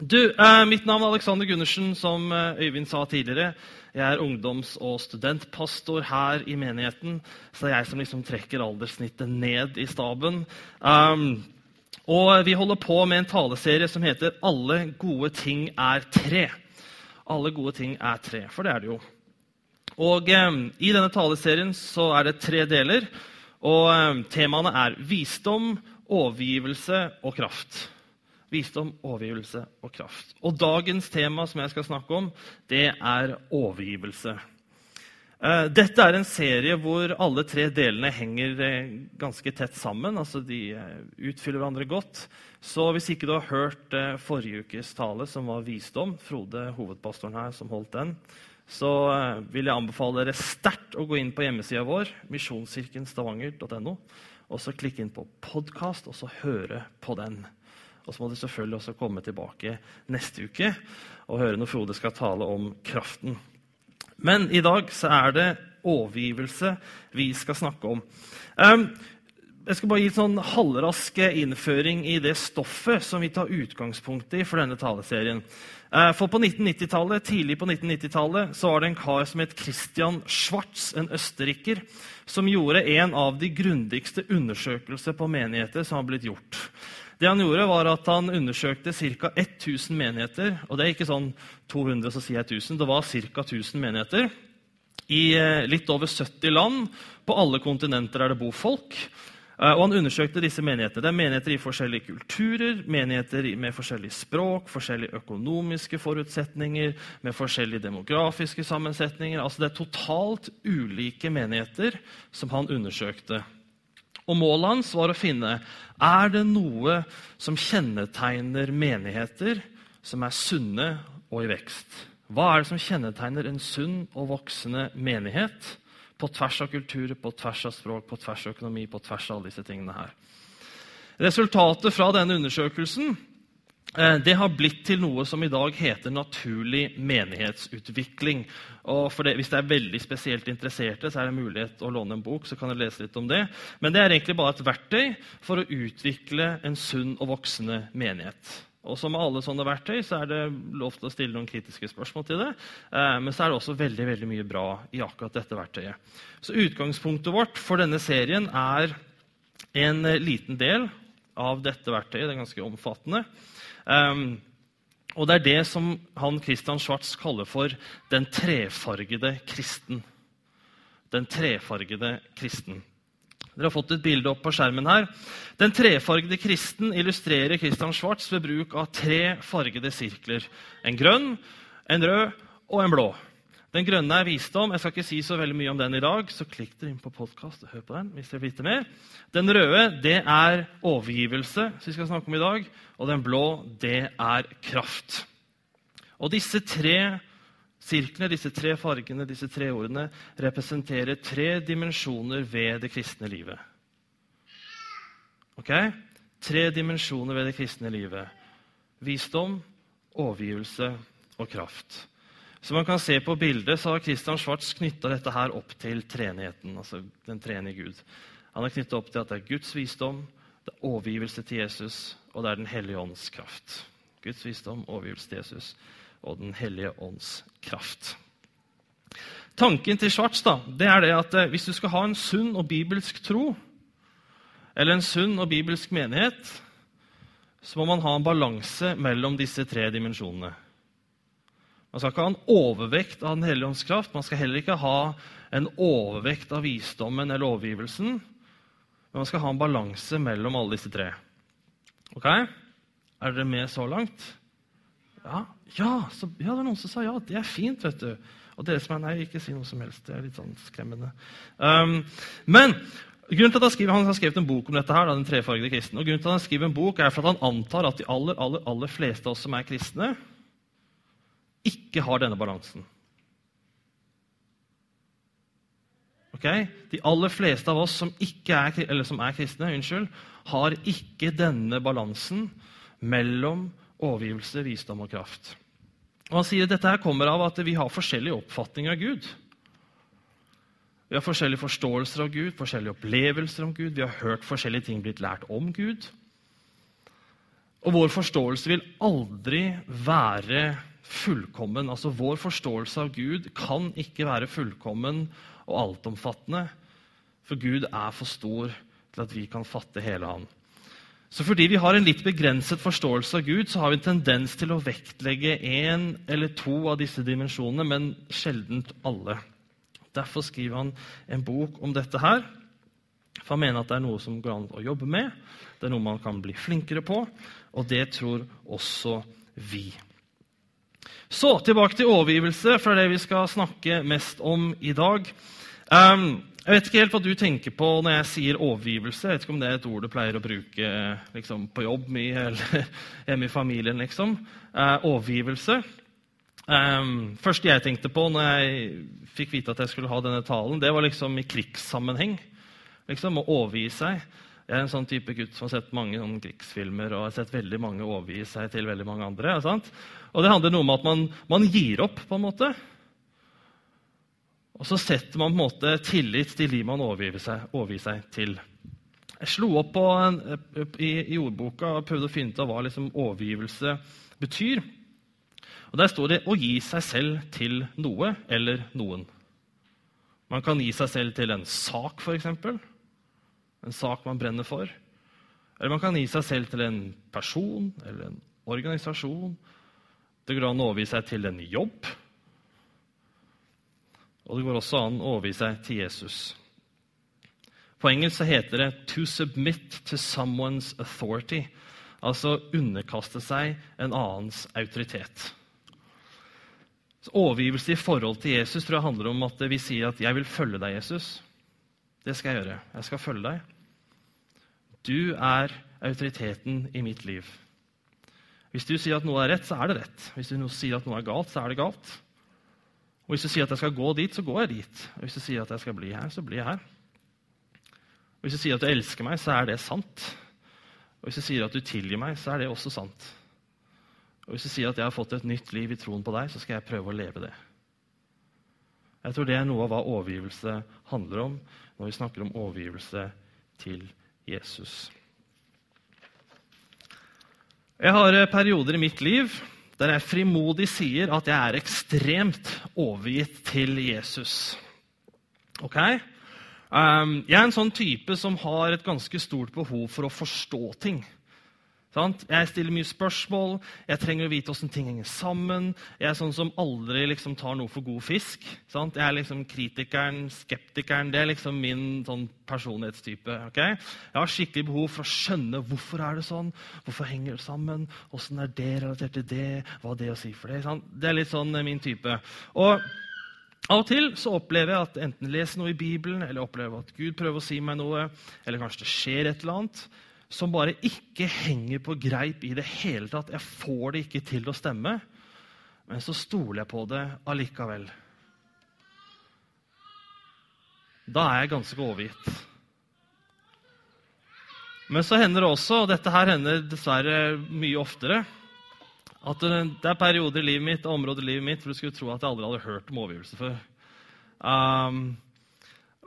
Du, eh, Mitt navn er Alexander Gundersen, som eh, Øyvind sa tidligere. Jeg er ungdoms- og studentpastor her i menigheten, så det er jeg som liksom trekker alderssnittet ned i staben. Um, og vi holder på med en taleserie som heter 'Alle gode ting er tre'. Alle gode ting er tre, for det er det jo. Og eh, I denne taleserien så er det tre deler. og eh, Temaene er visdom, overgivelse og kraft. Visdom, overgivelse og kraft. Og Dagens tema som jeg skal snakke om, det er overgivelse. Eh, Dette er en serie hvor alle tre delene henger eh, ganske tett sammen. altså De eh, utfyller hverandre godt. Så hvis ikke du har hørt forrige ukes tale, som var visdom, Frode, hovedpastoren her, som holdt den, så vil jeg anbefale dere sterkt å gå inn på hjemmesida vår, misjonskirkenstavanger.no, og så klikke inn på podkast og så høre på den. Og så må du selvfølgelig også komme tilbake neste uke og høre når Frode skal tale om kraften. Men i dag så er det overgivelse vi skal snakke om. Um, jeg skal bare gi en sånn halvrask innføring i det stoffet som vi tar utgangspunkt i for denne taleserien. Eh, for på 1990-tallet, Tidlig på 1990-tallet så var det en kar som het Christian Schwartz, en østerriker, som gjorde en av de grundigste undersøkelser på menigheter som har blitt gjort. Det Han gjorde var at han undersøkte ca. 1000 menigheter. og Det er ikke sånn 200, så sier jeg 1000. Det var ca. 1000 menigheter i eh, litt over 70 land. På alle kontinenter er det bor folk. Eh, og Han undersøkte disse menighetene. Det er menigheter i forskjellige kulturer, menigheter med forskjellig språk, forskjellige økonomiske forutsetninger, med forskjellige demografiske sammensetninger. Altså Det er totalt ulike menigheter som han undersøkte. Og Målet hans var å finne er det noe som kjennetegner menigheter som er sunne og i vekst. Hva er det som kjennetegner en sunn og voksende menighet? På tvers av kulturer, på tvers av språk, på tvers av økonomi, på tvers av alle disse tingene her. Resultatet fra denne undersøkelsen det har blitt til noe som i dag heter naturlig menighetsutvikling. Og det, Hvis det er veldig spesielt interesserte, så er det mulighet å låne en bok. så kan jeg lese litt om det. Men det er egentlig bare et verktøy for å utvikle en sunn og voksende menighet. Og som med alle sånne verktøy så er det lov til å stille noen kritiske spørsmål til det. Eh, men så er det også veldig veldig mye bra i akkurat dette verktøyet. Så Utgangspunktet vårt for denne serien er en eh, liten del av dette verktøyet. Det er ganske omfattende. Um, og det er det som han Christian Schwartz kaller for den trefargede kristen. Den trefargede kristen. Dere har fått et bilde opp på skjermen her. Den trefargede kristen illustrerer Christian Schwartz ved bruk av tre fargede sirkler. En grønn, en rød og en blå. Den grønne er visdom. Jeg skal ikke si så veldig mye om den i dag, så klikk dere inn på podkast hør på den. hvis dere vil mer. Den røde det er overgivelse, som vi skal snakke om i dag. Og den blå det er kraft. Og disse tre sirklene, disse tre fargene, disse tre ordene, representerer tre dimensjoner ved det kristne livet. Ok? Tre dimensjoner ved det kristne livet. Visdom, overgivelse og kraft. Som man kan se på bildet, så har Christian Schwartz knytta dette her opp til treenigheten. Altså den trenige Gud. Han har knytta opp til at det er Guds visdom, det er overgivelse til Jesus, og det er Den hellige ånds kraft. Guds visdom, overgivelse til Jesus og Den hellige ånds kraft. Tanken til Schwartz da, det er det at eh, hvis du skal ha en sunn og bibelsk tro, eller en sunn og bibelsk menighet, så må man ha en balanse mellom disse tre dimensjonene. Man skal ikke ha en overvekt av Den hellige ånds kraft. Man skal heller ikke ha en overvekt av visdommen eller overgivelsen. Men man skal ha en balanse mellom alle disse tre. Ok? Er dere med så langt? Ja, ja, så, ja, det er noen som sa ja. Det er fint, vet du. Og dere som er nei, ikke si noe som helst. Det er litt sånn skremmende. Um, men grunnen til at han, skriver, han har skrevet en bok om dette, her, da, den trefargede kristne, og grunnen til at han skriver en bok er for at han antar at de aller, aller, aller fleste av oss som er kristne, ikke har denne balansen. Okay? De aller fleste av oss som, er, som er kristne, unnskyld, har ikke denne balansen mellom overgivelse, visdom og kraft. Og Han sier at dette her kommer av at vi har forskjellige oppfatninger av Gud. Vi har forskjellige forståelser av Gud, forskjellige opplevelser om Gud. Vi har hørt forskjellige ting blitt lært om Gud. Og vår forståelse vil aldri være fullkommen. Altså Vår forståelse av Gud kan ikke være fullkommen og altomfattende, for Gud er for stor til at vi kan fatte hele Han. Så fordi vi har en litt begrenset forståelse av Gud, så har vi en tendens til å vektlegge én eller to av disse dimensjonene, men sjeldent alle. Derfor skriver han en bok om dette her. For han mener at det er noe som går an å jobbe med, det er noe man kan bli flinkere på, og det tror også vi. Så tilbake til overgivelse, for det er det vi skal snakke mest om i dag. Um, jeg vet ikke helt hva du tenker på når jeg sier overgivelse. Jeg vet ikke om det er et ord du pleier å bruke liksom, på jobb mye, eller hjemme i familien. liksom. Uh, overgivelse. Um, første jeg tenkte på når jeg fikk vite at jeg skulle ha denne talen, det var liksom i krigssammenheng liksom, å overgi seg. Jeg er en sånn type gutt som har sett mange krigsfilmer og har sett veldig mange overgi seg til veldig mange andre. Og det handler noe om at man, man, gir opp, på en måte. Og så setter man på en måte tillit til de man overgir seg, overgir seg til. Jeg slo opp en, i, i ordboka og prøvde å finne ut av hva liksom overgivelse betyr. Og Der står det 'å gi seg selv til noe eller noen'. Man kan gi seg selv til en sak, f.eks en sak man brenner for. Eller man kan gi seg selv til en person eller en organisasjon. Det går an å overgi seg til en jobb. Og det går også an å overgi seg til Jesus. På engelsk så heter det 'to submit to someone's authority'. Altså underkaste seg en annens autoritet. Så Overgivelse i forhold til Jesus tror jeg handler om at vi sier at 'jeg vil følge deg, Jesus'. Det skal jeg gjøre. Jeg skal følge deg. Du er autoriteten i mitt liv. Hvis du sier at noe er rett, så er det rett. Hvis du sier at noe er galt, så er det galt. Og Hvis du sier at jeg skal gå dit, så går jeg dit. Og Hvis du sier at jeg skal bli her, så blir jeg her. Og Hvis du sier at du elsker meg, så er det sant. Og Hvis du sier at du tilgir meg, så er det også sant. Og Hvis du sier at jeg har fått et nytt liv i troen på deg, så skal jeg prøve å leve det. Jeg tror det er noe av hva overgivelse handler om når vi snakker om overgivelse til Jesus. Jeg har eh, perioder i mitt liv der jeg frimodig sier at jeg er ekstremt overgitt til Jesus. Ok? Um, jeg er en sånn type som har et ganske stort behov for å forstå ting. Jeg stiller mye spørsmål, jeg trenger å vite åssen ting henger sammen. Jeg er sånn som aldri liksom, tar noe for god fisk. Sant? Jeg er liksom kritikeren, skeptikeren. Det er liksom min sånn, personlighetstype. Okay? Jeg har skikkelig behov for å skjønne hvorfor er det sånn, hvorfor henger det sammen, åssen er det relatert til det, hva er det å si for det. Sant? Det er litt sånn eh, min type. Og av og til så opplever jeg at enten leser noe i Bibelen, eller opplever at Gud prøver å si meg noe, eller kanskje det skjer et eller annet som bare ikke henger på greip i det hele tatt. Jeg får det ikke til å stemme, men så stoler jeg på det allikevel. Da er jeg ganske overgitt. Men så hender det også, og dette her hender dessverre mye oftere, at det er perioder i livet mitt, områder i livet mitt hvor du skulle tro at jeg aldri hadde hørt om overgivelse før. Um,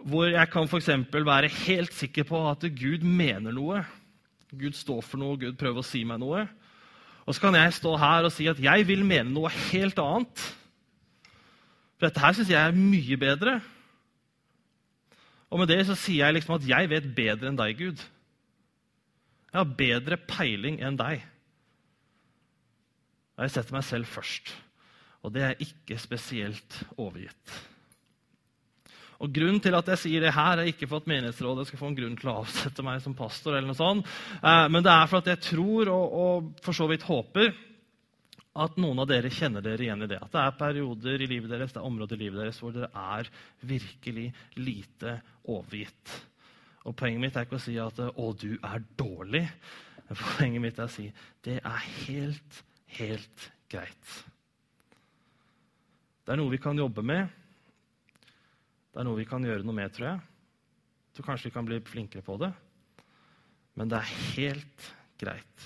hvor jeg kan f.eks. være helt sikker på at Gud mener noe Gud står for noe, Gud prøver å si meg noe. Og så kan jeg stå her og si at jeg vil mene noe helt annet. For dette her syns jeg er mye bedre. Og med det så sier jeg liksom at jeg vet bedre enn deg, Gud. Jeg har bedre peiling enn deg. Og jeg setter meg selv først. Og det er ikke spesielt overgitt. Og Grunnen til at jeg sier det her, er ikke for at menighetsrådet skal få en grunn til å avsette meg som pastor, eller noe sånt, eh, men det er for at jeg tror og, og for så vidt håper at noen av dere kjenner dere igjen i det. At det er perioder i livet deres, det er områder i livet deres hvor dere er virkelig lite overgitt. Og Poenget mitt er ikke å si at 'å, du er dårlig'. Poenget mitt er å si det er helt, helt greit. Det er noe vi kan jobbe med. Det er noe vi kan gjøre noe med, tror jeg. Så kanskje vi kan bli flinkere på det. Men det er helt greit.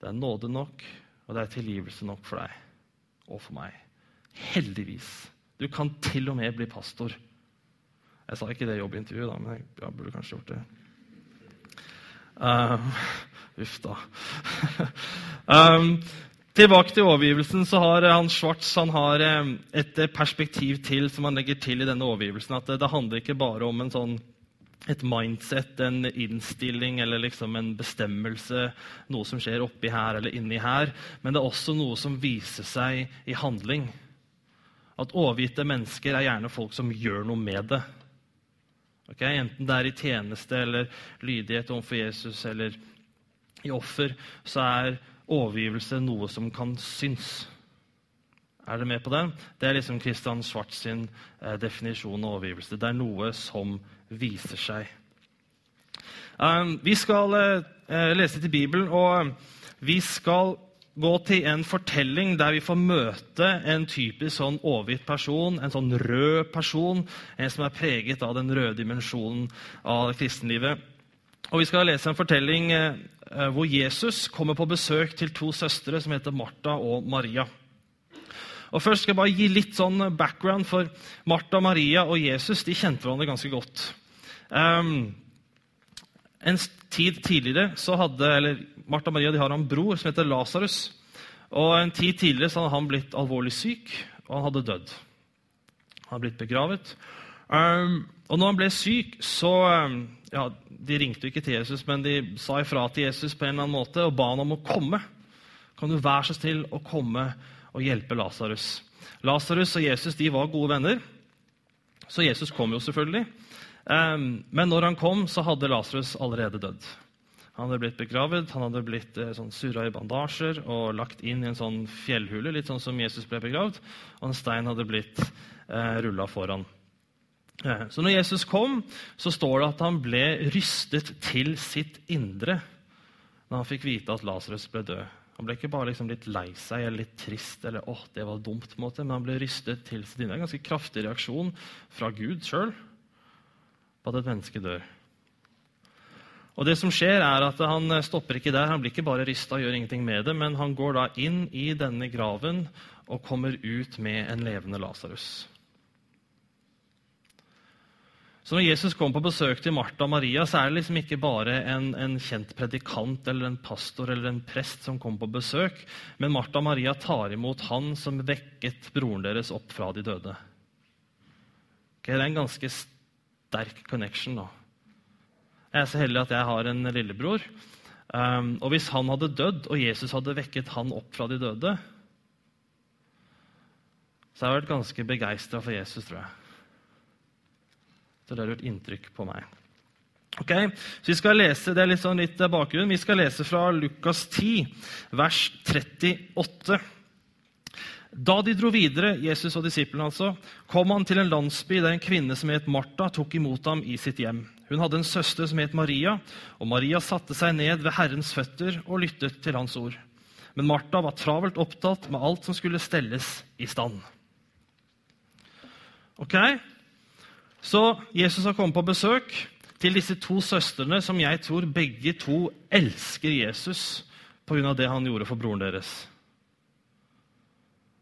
Det er nåde nok, og det er tilgivelse nok for deg og for meg. Heldigvis. Du kan til og med bli pastor. Jeg sa ikke det i jobbintervjuet, da, men jeg burde kanskje gjort det. Um, Uff da. um, tilbake til overgivelsen. så har han Schwartz han har et perspektiv til som han legger til i denne overgivelsen. At det, handler ikke bare om sånn et mindset, en innstilling eller liksom en bestemmelse, noe som skjer oppi her eller inni her. Men det er også noe som viser seg i handling. At overgitte mennesker er gjerne folk som gjør noe med det. Okay? Enten det er i tjeneste eller lydighet overfor Jesus eller i offer, så er overgivelse noe som kan synes. Er dere med på det? Det er liksom Christian Schwartz sin eh, definisjon av overgivelse. Det er noe som viser seg. Um, vi skal eh, lese til Bibelen, og vi skal gå til en fortelling der vi får møte en typisk sånn overgitt person, en sånn rød person, en som er preget av den røde dimensjonen av kristenlivet. Og Vi skal lese en fortelling uh, hvor Jesus kommer på besøk til to søstre som heter Martha og Maria. Og Først skal jeg bare gi litt sånn background, for Martha, Maria og Jesus de kjente hverandre ganske godt. Um, en tid tidligere så hadde eller Martha Maria de har en bror som heter Lasarus. Og En tid tidligere så hadde han blitt alvorlig syk, og han hadde dødd. Han hadde blitt begravet. Um, og når han ble syk, så um, ja, De ringte ikke til Jesus, men de sa ifra til Jesus på en eller annen måte og ba han om å komme. Kan du være så snill å komme og hjelpe Lasarus? Lasarus og Jesus de var gode venner, så Jesus kom jo selvfølgelig. Um, men når han kom, så hadde Lasarus allerede dødd. Han hadde blitt begravet, han hadde blitt eh, sånn, surra i bandasjer og lagt inn i en sånn fjellhule, litt sånn som Jesus ble begravd, og en stein hadde blitt eh, rulla foran. Eh, så når Jesus kom, så står det at han ble rystet til sitt indre når han fikk vite at Lasarus ble død. Han ble ikke bare liksom litt lei seg eller litt trist, eller åh, det var dumt, på en måte, men han ble rystet til sitt indre. En ganske kraftig reaksjon fra Gud sjøl på at et menneske dør. Og det som skjer er at Han stopper ikke der. Han blir ikke bare rysta og gjør ingenting med det, men han går da inn i denne graven og kommer ut med en levende Lasarus. Så når Jesus kommer på besøk til Martha og Maria, så er det liksom ikke bare en, en, kjent predikant eller en pastor eller en prest som kommer på besøk, men Martha og Maria tar imot han som vekket broren deres opp fra de døde. Okay, det er en ganske sterk connection. da. Jeg er så heldig at jeg har en lillebror. Um, og Hvis han hadde dødd, og Jesus hadde vekket han opp fra de døde, så har jeg vært ganske begeistra for Jesus, tror jeg. Så det har gjort inntrykk på meg. Ok, så Vi skal lese det er litt, sånn litt bakgrunn. Vi skal lese fra Lukas 10, vers 38. Da de dro videre, Jesus og disiplene altså, kom han til en landsby der en kvinne som het Martha, tok imot ham i sitt hjem. Hun hadde en søster som het Maria, og Maria satte seg ned ved Herrens føtter og lyttet til hans ord. Men Martha var travelt opptatt med alt som skulle stelles i stand. Ok, Så Jesus har kommet på besøk til disse to søstrene som jeg tror begge to elsker Jesus pga. det han gjorde for broren deres.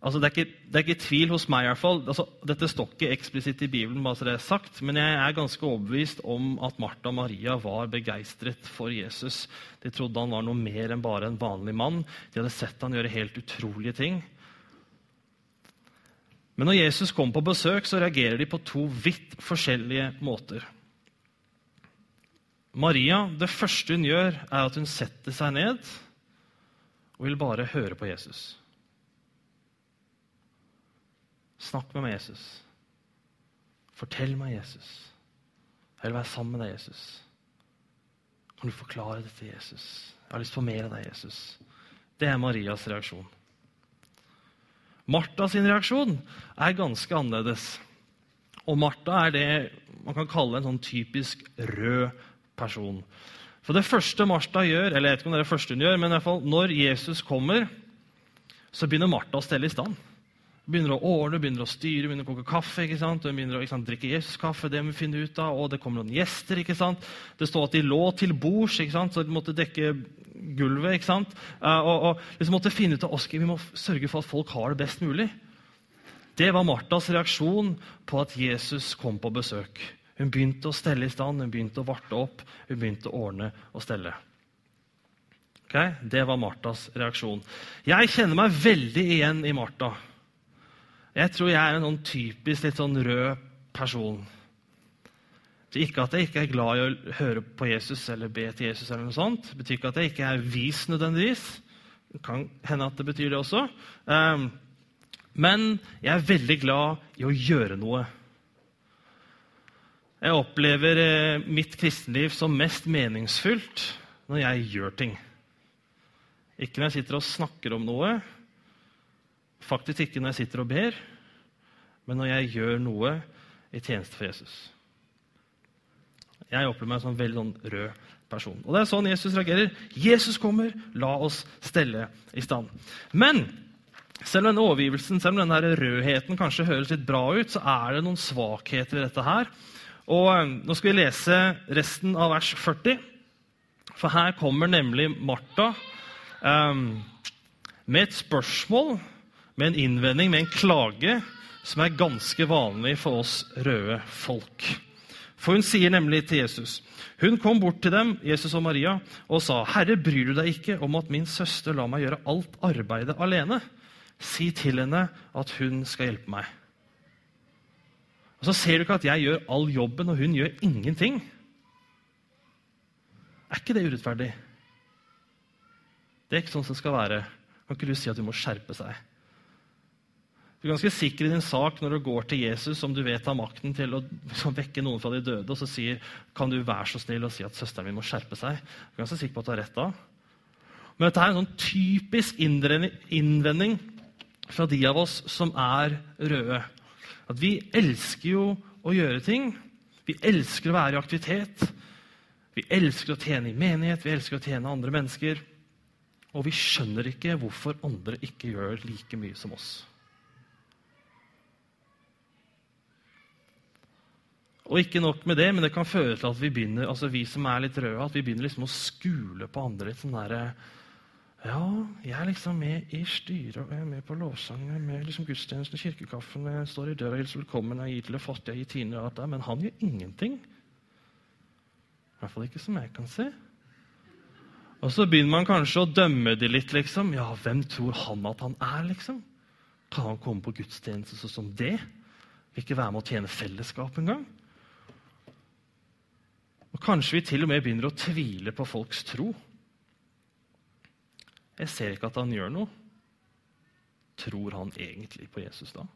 Altså, det, er ikke, det, er ikke, tvil hos meg, i hvert fall. Altså, dette står ikke eksplisitt i Bibelen, bare så det er sagt, men jeg er ganske overbevist om at Martha og Maria var begeistret for Jesus. De trodde han var noe mer enn bare en vanlig mann. De hadde sett han gjøre helt utrolige ting. Men når Jesus kommer på besøk, så reagerer de på to vidt forskjellige måter. Maria, Det første hun gjør, er at hun setter seg ned og vil bare høre på Jesus. Snakk med meg, Jesus. Fortell meg, Jesus. Jeg vil være sammen med deg, Jesus. Kan du forklare dette, Jesus? Jeg har lyst på mer av deg, Jesus. Det er Marias reaksjon. Martas reaksjon er ganske annerledes. Og Martha er det man kan kalle en sånn typisk rød person. For det første Martha gjør, eller jeg vet ikke om det er det første hun gjør, men i hvert fall når Jesus kommer, så begynner Martha å stelle i stand begynner å ordne, begynner å styre, begynner å koke kaffe. ikke sant? Hun begynner å sant, drikke Jesus-kaffe, det må vi finne ut av, og det kommer noen gjester. ikke sant? Det står at de lå til bords, ikke sant? så de måtte dekke gulvet. ikke sant? Uh, og, og liksom måtte finne ut av oss, Vi må sørge for at folk har det best mulig. Det var Martas reaksjon på at Jesus kom på besøk. Hun begynte å stelle i stand, hun begynte å varte opp, hun begynte å ordne og stelle. Okay? Det var Martas reaksjon. Jeg kjenner meg veldig igjen i Marta. Jeg tror jeg er en sånn typisk litt sånn rød person. Det ikke at jeg ikke er glad i å høre på Jesus eller be til Jesus. eller noe sånt. Det betyr ikke at jeg ikke er vis nødvendigvis. Det kan hende at det betyr det også. Um, men jeg er veldig glad i å gjøre noe. Jeg opplever eh, mitt kristenliv som mest meningsfullt når jeg gjør ting. Ikke når jeg sitter og snakker om noe, faktisk ikke når jeg sitter og ber, men når jeg gjør noe i tjeneste for Jesus. Jeg opplever meg som en veldig sånn rød person. Og Det er sånn Jesus reagerer. Jesus kommer, la oss stelle i stand. Men selv om denne overgivelsen, selv om denne rødheten kanskje høres litt bra ut, så er det noen svakheter ved dette her. Og eh, Nå skal vi lese resten av vers 40. For her kommer nemlig Martha um, med et spørsmål, med en innvending, med en klage, som er ganske vanlig for oss røde folk. For hun sier nemlig til Jesus Hun kom bort til dem, Jesus og Maria, og sa, 'Herre, bryr du deg ikke om at min søster lar meg gjøre alt arbeidet alene?' 'Si til henne at hun skal hjelpe meg.' Og Så ser du ikke at jeg gjør all jobben, og hun gjør ingenting. Er ikke det urettferdig? Det er ikke sånn som det skal være. Kan ikke du si at du må skjerpe seg? Du er ganske sikker i din sak når du går til Jesus, som du vet har makten til å vekke noen fra de døde, og så sier kan du være så snill og si at søsteren min må skjerpe seg. Du er ganske sikker på at du har rett da. Men dette er en sånn typisk innvending fra de av oss som er røde. At vi elsker jo å gjøre ting. Vi elsker å være i aktivitet. Vi elsker å tjene i menighet, vi elsker å tjene andre mennesker. Og vi skjønner ikke hvorfor andre ikke gjør like mye som oss. Og ikke nok med det, men det kan føre til at vi begynner, altså vi som er litt røde, at vi begynner liksom å skule på andre litt sånn derre Ja, jeg er liksom med i styret, og jeg er med på lovsangen, jeg er med liksom gudstjenesten, kirkekaffen, jeg står i døra og hilser velkommen, jeg gir til det fattige, jeg gir tiner og alt det men han gjør ingenting. I hvert fall ikke som jeg kan se. Og så begynner man kanskje å dømme de litt. liksom. Ja, hvem tror han at han er, liksom? Kan han komme på gudstjeneste sånn som det? Vil ikke være med å tjene fellesskap engang? Kanskje vi til og med begynner å tvile på folks tro. Jeg ser ikke at han gjør noe. Tror han egentlig på Jesus da?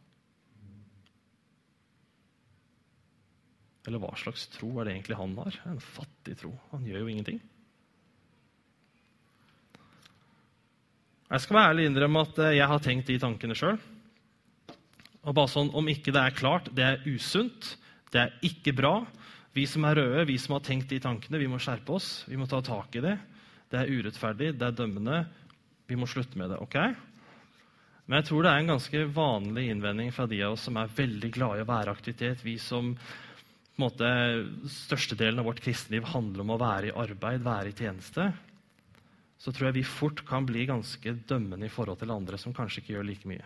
Eller hva slags tro er det egentlig han har? En fattig tro. Han gjør jo ingenting. Jeg skal være ærlig innrømme at eh, jeg har tenkt de tankene sjøl. Og bare sånn, Om ikke det er klart, det er usunt, det er ikke bra. Vi som er røde, vi som har tenkt de tankene, vi må skjerpe oss. Vi må ta tak i det. Det er urettferdig, det er dømmende. Vi må slutte med det. ok? Men jeg tror det er en ganske vanlig innvending fra de av oss som er veldig glade i å være aktivitet. Vi som på en måte, Størstedelen av vårt kristenliv handler om å være i arbeid, være i tjeneste så tror jeg vi fort kan bli ganske dømmende i forhold til andre som kanskje ikke gjør like mye.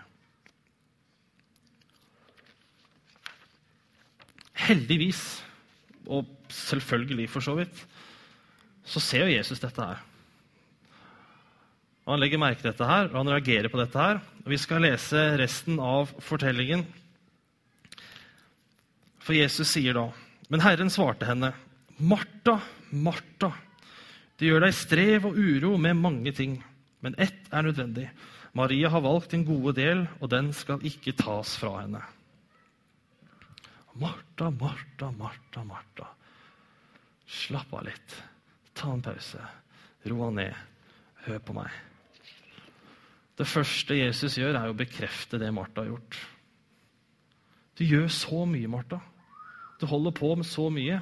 Heldigvis, og selvfølgelig for så vidt, så ser jo Jesus dette her. Han legger merke til dette her, og han reagerer på dette her. Vi skal lese resten av fortellingen. For Jesus sier da Men Herren svarte henne, Martha, Martha. Det gjør deg strev og uro med mange ting, men ett er nødvendig. Maria har valgt en gode del, og den skal ikke tas fra henne. Martha, Martha, Martha, Martha. Slapp av litt. Ta en pause. Ro han ned. Hør på meg. Det første Jesus gjør, er å bekrefte det Martha har gjort. Du gjør så mye, Martha. Du holder på med så mye.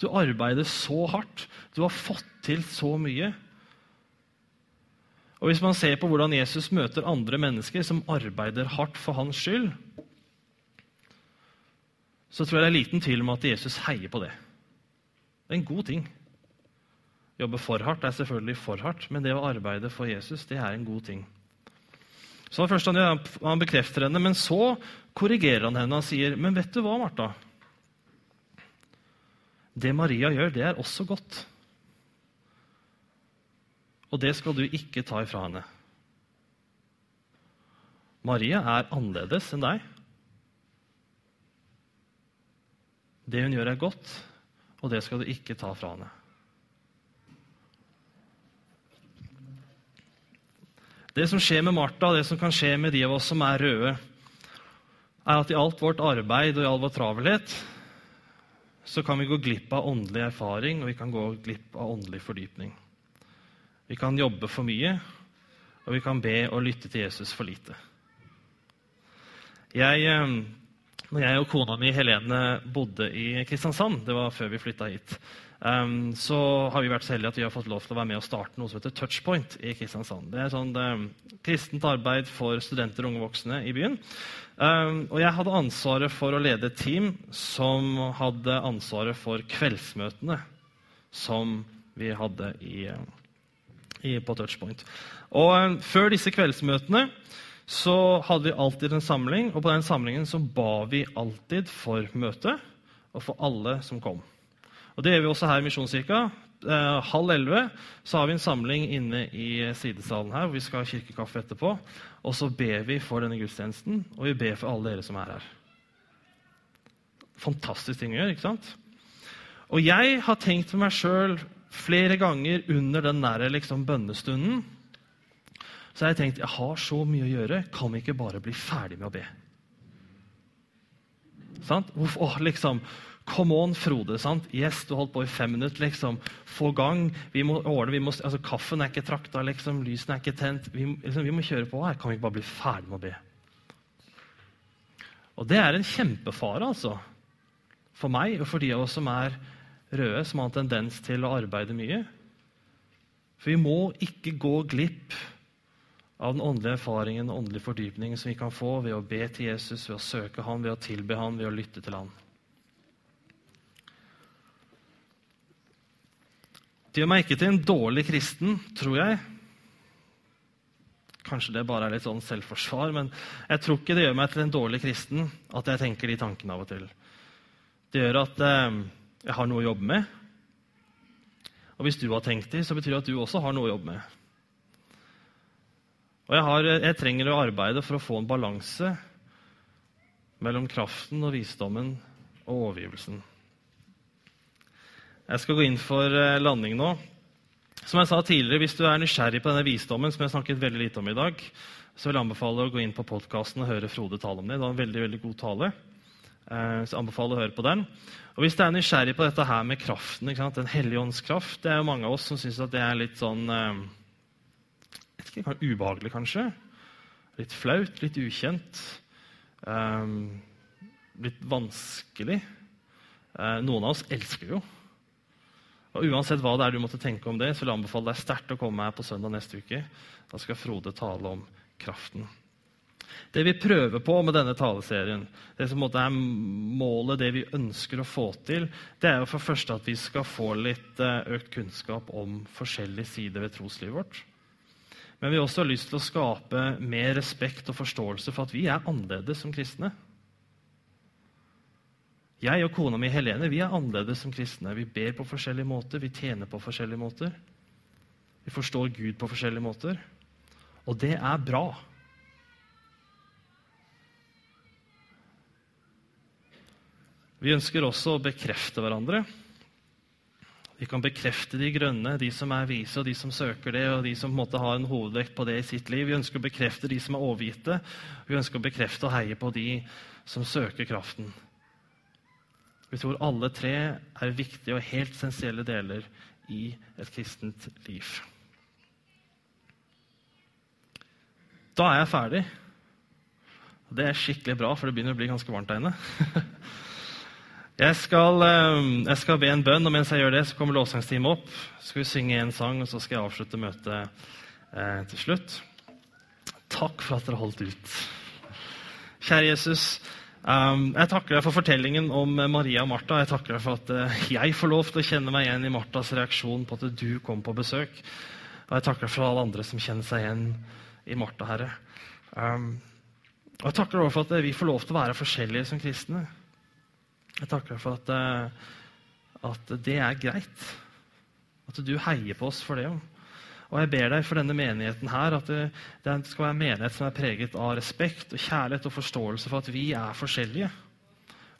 Du arbeider så hardt. Du har fått til så mye. Og Hvis man ser på hvordan Jesus møter andre mennesker som arbeider hardt for hans skyld, så tror jeg det er liten tvil om at Jesus heier på det. Det er en god ting. Jobbe for hardt er selvfølgelig for hardt, men det å arbeide for Jesus det er en god ting. Så først han, han bekrefter henne, men så korrigerer han henne og sier, 'Men vet du hva, Martha?' Det Maria gjør, det er også godt. og det skal du ikke ta ifra henne. Maria er annerledes enn deg. Det hun gjør, er godt, og det skal du ikke ta fra henne. Det som skjer med Martha, det som kan skje med de av oss som er røde, er at i alt vårt arbeid og i all vår travelhet så kan vi gå glipp av åndelig erfaring og vi kan gå glipp av åndelig fordypning. Vi kan jobbe for mye, og vi kan be og lytte til Jesus for lite. Jeg, eh, når jeg og kona mi Helene bodde i Kristiansand, det var før vi flytta hit, Um, så har vi vært så heldige at vi har fått lov til å være med og starte noe som heter Touchpoint i Kristiansand. Det er sånn um, kristent arbeid for studenter og unge voksne i byen. Um, og jeg hadde ansvaret for å lede et team som hadde ansvaret for kveldsmøtene som vi hadde i, i, på Touchpoint. Og før disse kveldsmøtene så hadde vi alltid en samling, og på den samlingen så ba vi alltid for møtet og for alle som kom. Og Det gjør vi også her i Misjonskirka. Eh, halv elleve så har vi en samling inne i sidesalen her, hvor vi skal ha kirkekaffe etterpå. Og så ber vi for denne gudstjenesten, og vi ber for alle dere som er her. Fantastisk ting å gjøre, ikke sant? Og jeg har tenkt på meg sjøl flere ganger under den der liksom, bønnestunden så har jeg tenkt jeg har så mye å gjøre, kan vi ikke bare bli ferdig med å be? Sant? Åh, liksom, Come on, Frode. sant? Yes, du holdt på i fem minutter. liksom. Få gang. Vi må ordne, vi må, altså Kaffen er ikke trakta, liksom. lysene er ikke tent. Vi, liksom, vi, må kjøre på her. Kan vi ikke bare bli ferdig med å be? Og det er en kjempefare, altså. For meg og for de av oss som er røde, som har en tendens til å arbeide mye. For vi må ikke gå glipp av den åndelige erfaringen og åndelige fordypningen som vi kan få ved å be til Jesus, ved å søke han, ved å tilbe han, ved å lytte til han. Det gjør meg ikke til en dårlig kristen, tror jeg. Kanskje det bare er litt sånn selvforsvar, men jeg tror ikke det gjør meg til en dårlig kristen at jeg tenker de tankene av og til. Det gjør at eh, jeg har noe å jobbe med. Og hvis du har tenkt det, så betyr det at du også har noe å jobbe med. Og jeg, har, jeg trenger å arbeide for å få en balanse mellom kraften og visdommen og overgivelsen. Jeg skal gå inn for eh, landing nå. Som jeg sa tidligere, Hvis du er nysgjerrig på denne visdommen, som jeg snakket veldig lite om i dag, så vil jeg anbefale å gå inn på podkasten og høre Frode tale om det. Det var en veldig, veldig god tale. Eh, så jeg anbefaler å høre på den. Og Hvis du er nysgjerrig på dette her med kraften, Den hellige ånds kraft Det er jo mange av oss som syns det er litt sånn eh, Ubehagelig, kanskje. Litt flaut, litt ukjent. litt vanskelig. noen av oss elsker jo. Og Uansett hva det er du måtte tenke om det, så vil jeg anbefale deg sterkt å komme her på søndag neste uke. Da skal Frode tale om kraften. Det vi prøver på med denne taleserien, det som er målet, det vi ønsker å få til, det er jo for første at vi skal få litt eh, økt kunnskap om forskjellige sider ved troslivet vårt. Men vi har også lyst til å skape mer respekt og forståelse for at vi er annerledes som kristne. Jeg og kona mi Helene vi er annerledes som kristne. Vi ber på forskjellige måter, vi tjener på forskjellige måter. Vi forstår Gud på forskjellige måter. Og det er bra. Vi ønsker også å bekrefte hverandre. Vi kan bekrefte de grønne, de som er vise, og de som søker det, og de som på en måte har en hovedvekt på det i sitt liv. Vi ønsker å bekrefte de som er overgitte. Vi ønsker å bekrefte og heie på de som søker kraften. Vi tror alle tre er viktige og helt essensielle deler i et kristent liv. Da er jeg ferdig. Det er skikkelig bra, for det begynner å bli ganske varmt der inne. Jeg skal, eh, jeg skal, be en bønn, og mens jeg gjør det, så kommer lovsangsteamet opp. Så skal vi synge en sang, og så skal jeg avslutte møtet eh, til slutt. Takk for at dere holdt ut. Kjære Jesus. Um, jeg takker deg for fortellingen om Maria og Martha. Jeg takker deg for at uh, jeg får lov til å kjenne meg igjen i Marthas reaksjon på at du kom på besøk. Og jeg takker deg for alle andre som kjenner seg igjen i Martha, Herre. Um, og jeg takker deg for at vi får lov til å være forskjellige som kristne. Jeg takker deg for at, uh, at det er greit. At du heier på oss for det. Og jeg ber deg for denne menigheten her, at det, det skal være en menighet som er preget av respekt og kjærlighet og forståelse for at vi er forskjellige.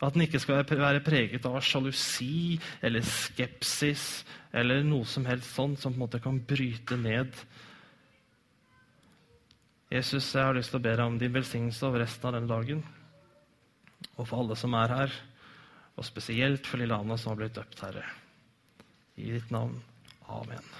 At den ikke skal være preget av sjalusi eller skepsis eller noe som helst sånn som på en måte kan bryte ned. Jesus, jeg har lyst til å be deg om din velsignelse over resten av denne dagen. Og for alle som er her, og spesielt for lille Anna som har blitt døpt, Herre. I ditt navn. Amen.